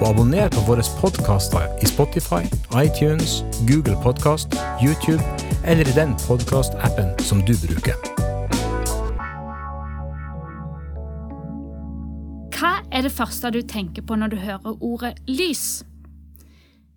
og abonner på våre podkaster i Spotify, iTunes, Google Podkast, YouTube eller i den podkastappen som du bruker. Hva er det første du tenker på når du hører ordet lys?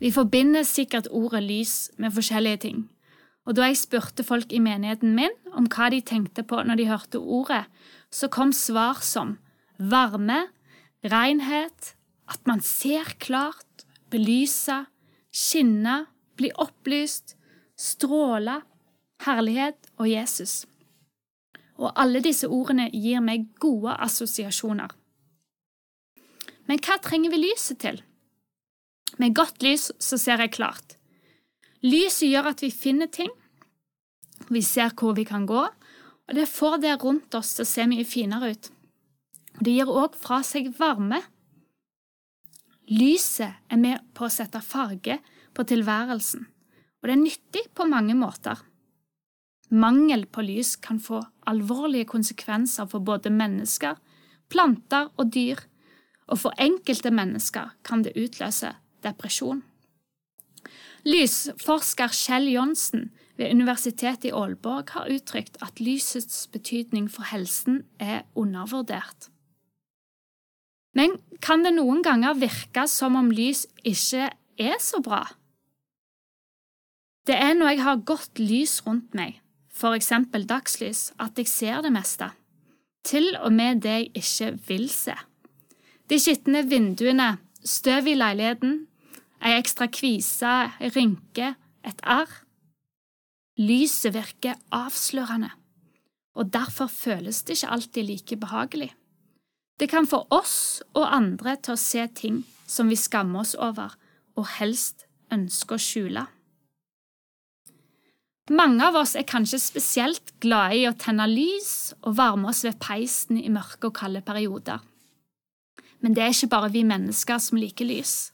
Vi forbinder sikkert ordet lys med forskjellige ting. Og da jeg spurte folk i menigheten min om hva de tenkte på når de hørte ordet, så kom svar som varme, renhet, at man ser klart, belyse, skinne, bli opplyst, stråle, herlighet og Jesus. Og alle disse ordene gir meg gode assosiasjoner. Men hva trenger vi lyset til? Med godt lys så ser jeg klart. Lyset gjør at vi finner ting, vi ser hvor vi kan gå, og det får det rundt oss til å se mye finere ut. Det gir òg fra seg varme. Lyset er med på å sette farge på tilværelsen, og det er nyttig på mange måter. Mangel på lys kan få alvorlige konsekvenser for både mennesker, planter og dyr, og for enkelte mennesker kan det utløse depresjon. Lysforsker Kjell Johnsen ved Universitetet i Aalborg har uttrykt at lysets betydning for helsen er undervurdert. Men kan det noen ganger virke som om lys ikke er så bra? Det er når jeg har godt lys rundt meg, for eksempel dagslys, at jeg ser det meste, til og med det jeg ikke vil se. De skitne vinduene, støv i leiligheten, ei ekstra kvise, ei rynke, et arr. Lyset virker avslørende, og derfor føles det ikke alltid like behagelig. Det kan få oss og andre til å se ting som vi skammer oss over og helst ønsker å skjule. Mange av oss er kanskje spesielt glade i å tenne lys og varme oss ved peisen i mørke og kalde perioder. Men det er ikke bare vi mennesker som liker lys.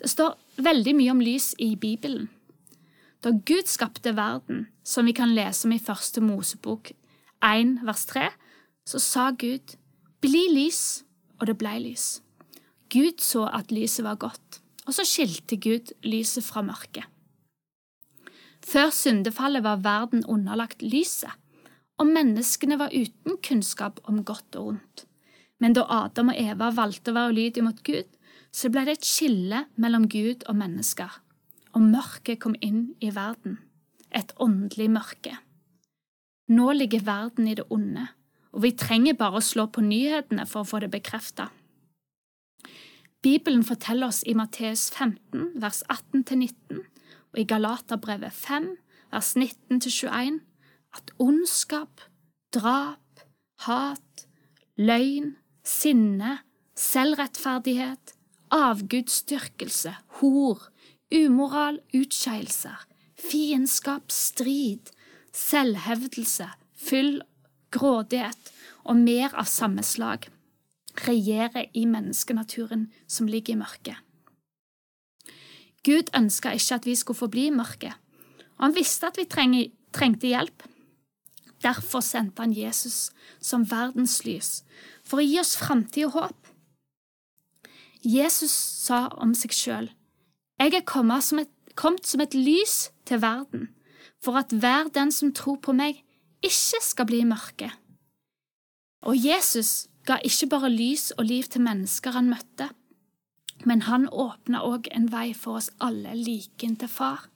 Det står veldig mye om lys i Bibelen. Da Gud skapte verden, som vi kan lese om i Første Mosebok 1 vers 3, så sa Gud bli lys, og det blei lys. Gud så at lyset var godt, og så skilte Gud lyset fra mørket. Før syndefallet var verden underlagt lyset, og menneskene var uten kunnskap om godt og ondt. Men da Adam og Eva valgte å være ulydige mot Gud, så ble det et skille mellom Gud og mennesker, og mørket kom inn i verden, et åndelig mørke. Nå ligger verden i det onde, og vi trenger bare å slå på nyhetene for å få det bekreftet. Bibelen forteller oss i Matteus 15, vers 18–19, og i Galaterbrevet 5, vers 19–21, at ondskap, drap, hat, løgn, sinne, selvrettferdighet, avgudsdyrkelse, hor, umoral, utskeielser, fiendskap, strid, selvhevdelse, fyll grådighet og mer av samme slag regjerer i menneskenaturen som ligger i mørket. Gud ønska ikke at vi skulle forbli i mørket, og han visste at vi trengte hjelp. Derfor sendte han Jesus som verdens lys, for å gi oss framtid og håp. Jesus sa om seg sjøl, Jeg er kommet som, et, kommet som et lys til verden, for at hver den som tror på meg, ikke skal bli mørke. Og Jesus ga ikke bare lys og liv til mennesker han møtte, men han åpna òg en vei for oss alle like inn til far.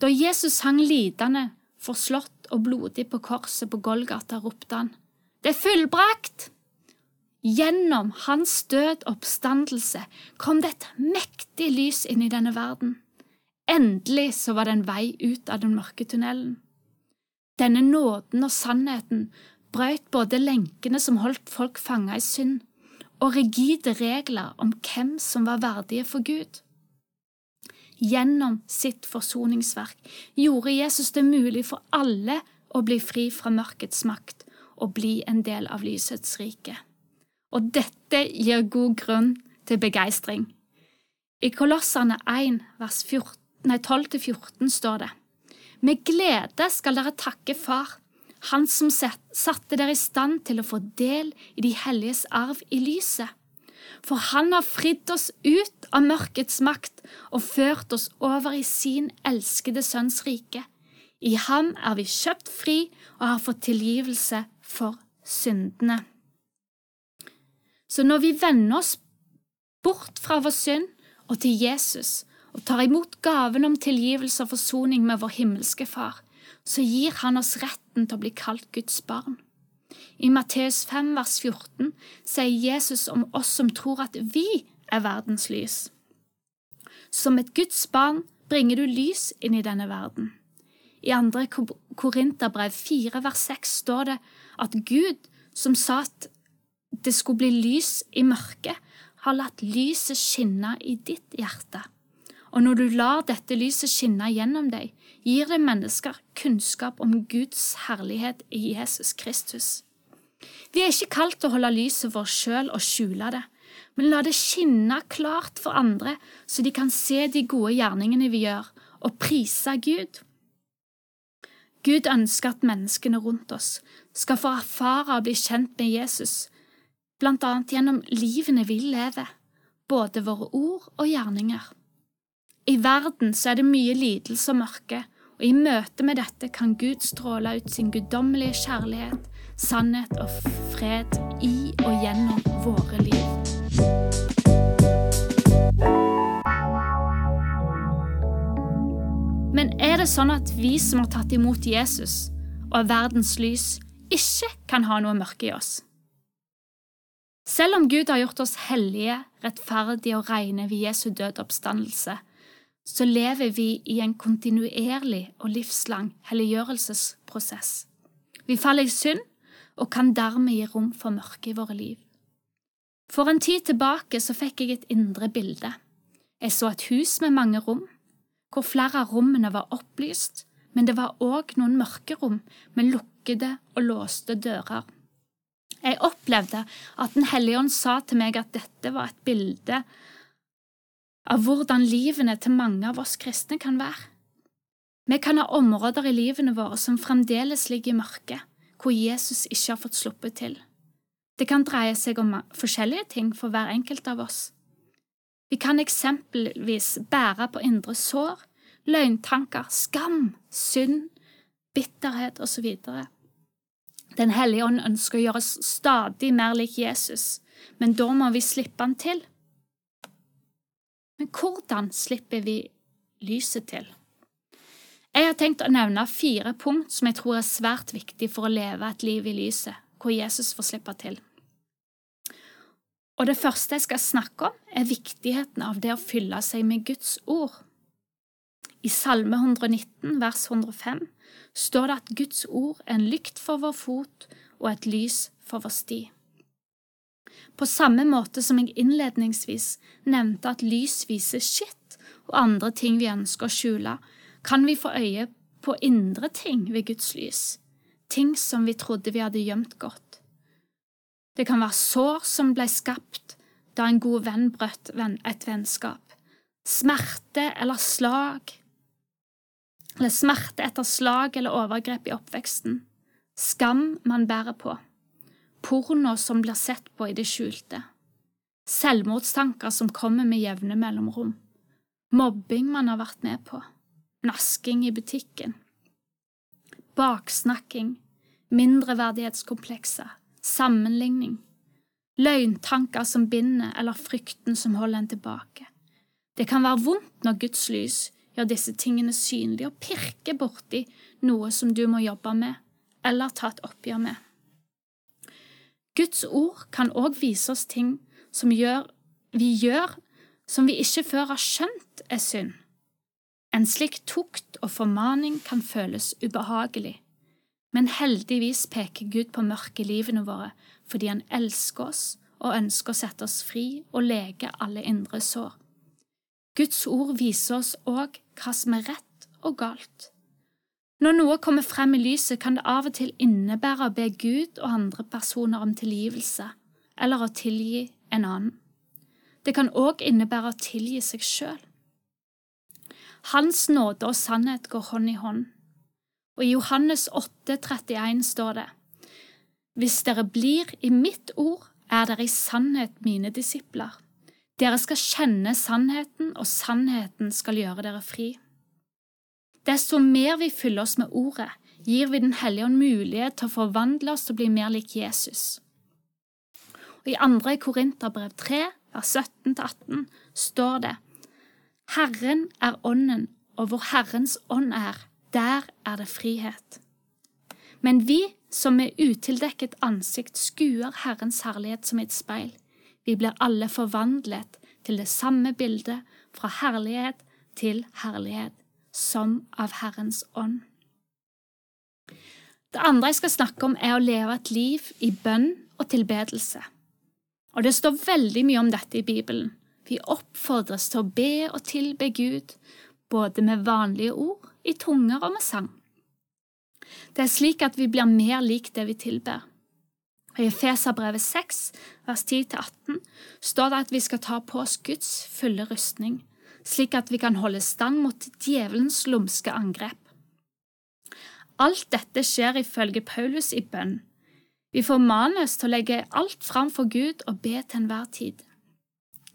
Da Jesus hang lidende, forslått og blodig på korset på Golgata, ropte han, Det er fullbrakt! Gjennom hans død oppstandelse kom det et mektig lys inn i denne verden. Endelig så var det en vei ut av den mørke tunnelen. Denne nåden og sannheten brøt både lenkene som holdt folk fanga i synd, og rigide regler om hvem som var verdige for Gud. Gjennom sitt forsoningsverk gjorde Jesus det mulig for alle å bli fri fra mørkets makt og bli en del av lysets rike. Og dette gir god grunn til begeistring. I Kolosserne 1, vers 12-14 står det Med glede skal dere takke Far, Han som satte dere i stand til å få del i de helliges arv i lyset. For Han har fridd oss ut av mørkets makt og ført oss over i sin elskede Sønns rike. I ham er vi kjøpt fri og har fått tilgivelse for syndene. Så når vi vender oss bort fra vår synd og til Jesus og tar imot gaven om tilgivelse og forsoning med vår himmelske Far, så gir Han oss retten til å bli kalt Guds barn. I Matteus 5 vers 14 sier Jesus om oss som tror at vi er verdens lys. Som et Guds barn bringer du lys inn i denne verden. I 2. Korinterbrev 4 vers 6 står det at Gud, som sa at det skulle bli lys i mørket, har latt lyset skinne i ditt hjerte. Og når du lar dette lyset skinne gjennom deg, gir det mennesker kunnskap om Guds herlighet i Jesus Kristus. Vi er ikke kalt til å holde lyset vårt sjøl og skjule det, men la det skinne klart for andre, så de kan se de gode gjerningene vi gjør, og prise Gud. Gud ønsker at menneskene rundt oss skal få erfare og bli kjent med Jesus, blant annet gjennom livene vi lever, både våre ord og gjerninger. I verden så er det mye lidelse og mørke, og i møte med dette kan Gud stråle ut sin guddommelige kjærlighet, sannhet og fred i og gjennom våre liv. Men er det sånn at vi som har tatt imot Jesus og er verdens lys, ikke kan ha noe mørke i oss? Selv om Gud har gjort oss hellige, rettferdige og rene ved Jesu død oppstandelse, så lever vi i en kontinuerlig og livslang helliggjørelsesprosess. Vi faller i synd og kan dermed gi rom for mørke i våre liv. For en tid tilbake så fikk jeg et indre bilde. Jeg så et hus med mange rom hvor flere av rommene var opplyst, men det var òg noen mørke rom med lukkede og låste dører. Jeg opplevde at Den hellige ånd sa til meg at dette var et bilde av hvordan livene til mange av oss kristne kan være. Vi kan ha områder i livene våre som fremdeles ligger i mørket, hvor Jesus ikke har fått sluppet til. Det kan dreie seg om forskjellige ting for hver enkelt av oss. Vi kan eksempelvis bære på indre sår, løgntanker, skam, synd, bitterhet osv. Den hellige ånd ønsker å gjøre oss stadig mer lik Jesus, men da må vi slippe han til. Men hvordan slipper vi lyset til? Jeg har tenkt å nevne fire punkt som jeg tror er svært viktig for å leve et liv i lyset, hvor Jesus får slippe til. Og det første jeg skal snakke om, er viktigheten av det å fylle seg med Guds ord. I Salme 119, vers 105, står det at Guds ord er en lykt for vår fot og et lys for vår sti. På samme måte som jeg innledningsvis nevnte at lys viser skitt og andre ting vi ønsker å skjule, kan vi få øye på indre ting ved Guds lys, ting som vi trodde vi hadde gjemt godt. Det kan være sår som ble skapt da en god venn brøt et vennskap, smerte eller slag, eller smerte etter slag eller overgrep i oppveksten, skam man bærer på, porno som blir sett på i det skjulte, selvmordstanker som kommer med jevne mellomrom, mobbing man har vært med på, nasking i butikken, baksnakking, mindreverdighetskomplekser, sammenligning, løgntanker som binder eller frykten som holder en tilbake. Det kan være vondt når Guds lys gjør disse tingene synlige og pirker borti noe som du må jobbe med eller ta et oppgjør med. Guds ord kan òg vise oss ting som gjør, vi gjør som vi ikke før har skjønt er synd. En slik tukt og formaning kan føles ubehagelig, men heldigvis peker Gud på mørket i livene våre fordi han elsker oss og ønsker å sette oss fri og lege alle indre sår. Guds ord viser oss òg hva som er rett og galt. Når noe kommer frem i lyset, kan det av og til innebære å be Gud og andre personer om tilgivelse, eller å tilgi en annen. Det kan òg innebære å tilgi seg sjøl. Hans nåde og sannhet går hånd i hånd. Og i Johannes 8, 31 står det, Hvis dere blir i mitt ord, er dere i sannhet mine disipler. Dere skal kjenne sannheten, og sannheten skal gjøre dere fri. Desto mer vi fyller oss med Ordet, gir vi Den hellige ånd mulighet til å forvandle oss og bli mer lik Jesus. Og I 2. Korinterbrev 3, vers 17-18, står det Herren er Ånden, og hvor Herrens ånd er, der er det frihet. Men vi som med utildekket ansikt skuer Herrens herlighet som et speil, vi blir alle forvandlet til det samme bildet, fra herlighet til herlighet, som av Herrens ånd. Det andre jeg skal snakke om, er å leve et liv i bønn og tilbedelse. Og det står veldig mye om dette i Bibelen. Vi oppfordres til å be og tilbe Gud, både med vanlige ord, i tunger og med sang. Det er slik at vi blir mer lik det vi tilber. I Efeserbrevet 6, vers 10-18, står det at vi skal ta på oss Guds fulle rustning, slik at vi kan holde stand mot djevelens lumske angrep. Alt dette skjer ifølge Paulus i bønn. Vi formanes til å legge alt fram for Gud og be til enhver tid.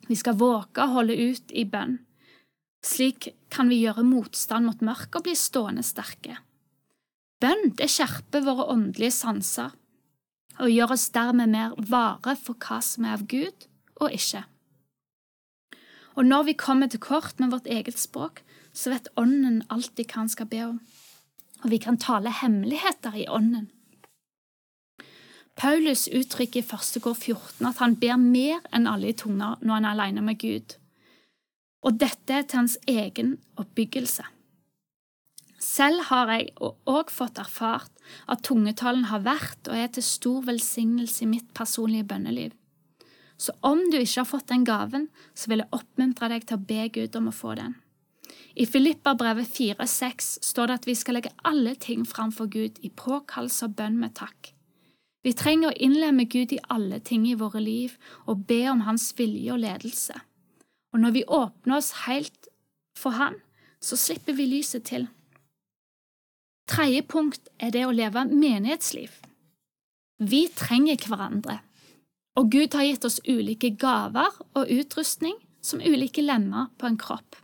Vi skal våke å holde ut i bønn. Slik kan vi gjøre motstand mot mørket og bli stående sterke. Bønn det skjerper våre åndelige sanser og gjør oss dermed mer vare for hva som er av Gud og ikke. Og når vi kommer til kort med vårt eget språk, så vet Ånden alltid hva han skal be om, og vi kan tale hemmeligheter i Ånden. Paulus uttrykker i første kor 14 at han ber mer enn alle i tunger når han er alene med Gud, og dette er til hans egen oppbyggelse. Selv har jeg òg fått erfart at tungetalen har vært og er til stor velsignelse i mitt personlige bønneliv. Så om du ikke har fått den gaven, så vil jeg oppmuntre deg til å be Gud om å få den. I Filipperbrevet 4,6 står det at vi skal legge alle ting framfor Gud i påkallelse og bønn med takk. Vi trenger å innlemme Gud i alle ting i våre liv og be om Hans vilje og ledelse. Og når vi åpner oss helt for Han, så slipper vi lyset til. Tredje punkt er det å leve menighetsliv. Vi trenger hverandre, og Gud har gitt oss ulike gaver og utrustning som ulike lemmer på en kropp.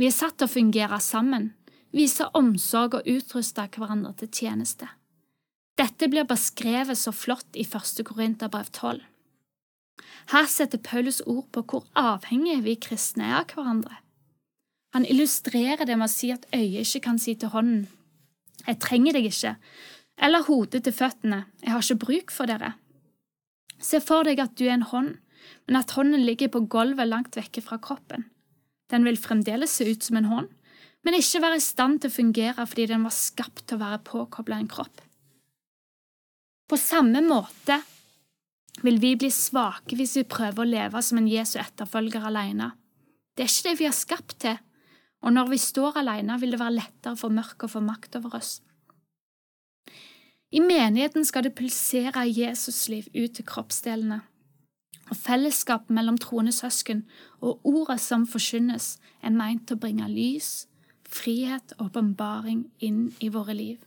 Vi er satt til å fungere sammen, vise omsorg og utruste hverandre til tjeneste. Dette blir beskrevet så flott i 1. Korinterbrev 12. Her setter Paulus ord på hvor avhengige vi kristne er av hverandre. Han illustrerer det med å si at øyet ikke kan si til hånden Jeg trenger deg ikke, eller hodet til føttene Jeg har ikke bruk for dere. Se for deg at du er en hånd, men at hånden ligger på gulvet langt vekke fra kroppen. Den vil fremdeles se ut som en hånd, men ikke være i stand til å fungere fordi den var skapt til å være påkobla en kropp. På samme måte vil vi bli svake hvis vi prøver å leve som en Jesu etterfølger alene. Det er ikke det vi er skapt til, og når vi står alene, vil det være lettere for mørket å få makt over oss. I menigheten skal det pulsere Jesusliv ut til kroppsdelene, og fellesskap mellom troende søsken og ordet som forkynnes, er meint å bringe lys, frihet og åpenbaring inn i våre liv.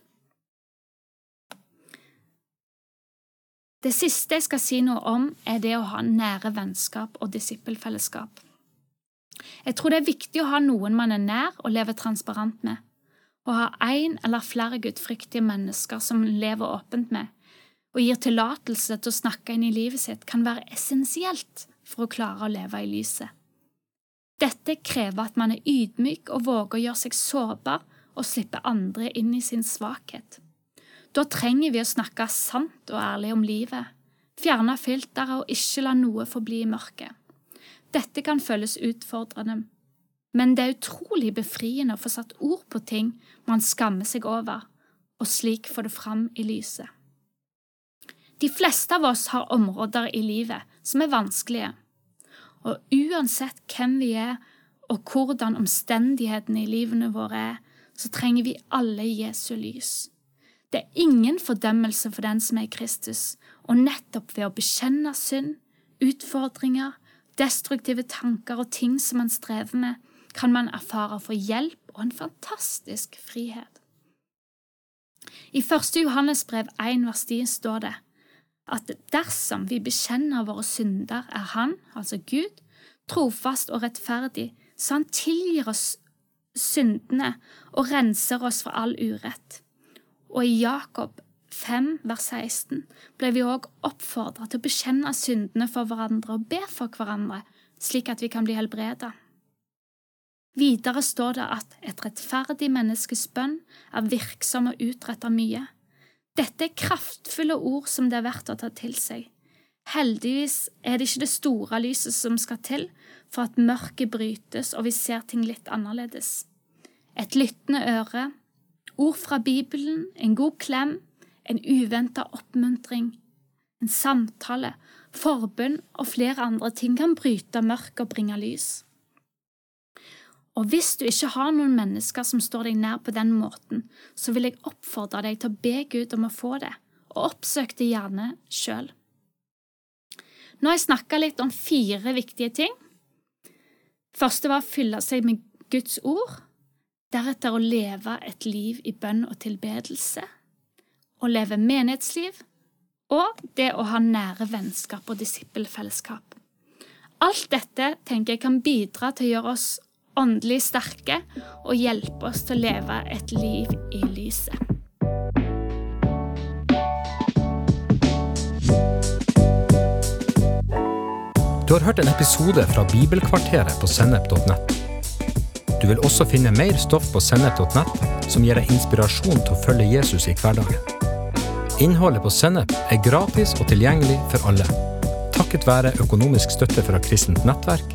Det siste jeg skal si noe om, er det å ha nære vennskap og disippelfellesskap. Jeg tror det er viktig å ha noen man er nær og lever transparent med. Å ha én eller flere gudfryktige mennesker som lever åpent med, og gir tillatelse til å snakke inn i livet sitt, kan være essensielt for å klare å leve i lyset. Dette krever at man er ydmyk og våger å gjøre seg sårbar og slippe andre inn i sin svakhet. Da trenger vi å snakke sant og ærlig om livet, fjerne filteret og ikke la noe forbli i mørket. Dette kan føles utfordrende, men det er utrolig befriende å få satt ord på ting man skammer seg over, og slik få det fram i lyset. De fleste av oss har områder i livet som er vanskelige, og uansett hvem vi er og hvordan omstendighetene i livene våre er, så trenger vi alle Jesu lys. Det er ingen fordømmelse for den som er Kristus, og nettopp ved å bekjenne synd, utfordringer, destruktive tanker og ting som man strever med, kan man erfare for hjelp og en fantastisk frihet. I 1. Johannes brev 1 vers 10 står det at dersom vi bekjenner våre synder, er Han, altså Gud, trofast og rettferdig, så Han tilgir oss syndene og renser oss fra all urett. Og i Jakob 5, vers 16 ble vi òg oppfordret til å bekjenne syndene for hverandre og be for hverandre, slik at vi kan bli helbreda. Videre står det at et rettferdig menneskes bønn er virksom og utretter mye. Dette er kraftfulle ord som det er verdt å ta til seg. Heldigvis er det ikke det store lyset som skal til for at mørket brytes og vi ser ting litt annerledes. Et lyttende øre, ord fra Bibelen, en god klem, en uventa oppmuntring, en samtale, forbund og flere andre ting kan bryte mørket og bringe lys. Og hvis du ikke har noen mennesker som står deg nær på den måten, så vil jeg oppfordre deg til å be Gud om å få det, og oppsøk det gjerne sjøl. Nå har jeg snakka litt om fire viktige ting. Første var å fylle seg med Guds ord, deretter å leve et liv i bønn og tilbedelse, å leve menighetsliv og det å ha nære vennskap og disippelfellesskap. Alt dette tenker jeg kan bidra til å gjøre oss åndelig sterke og hjelpe oss til å leve et liv i lyset. Du har hørt en episode fra Bibelkvarteret på sennep.nett. Du vil også finne mer stoff på sennep.nett som gir deg inspirasjon til å følge Jesus i hverdagen. Innholdet på Sennep er gratis og tilgjengelig for alle, takket være økonomisk støtte fra kristent nettverk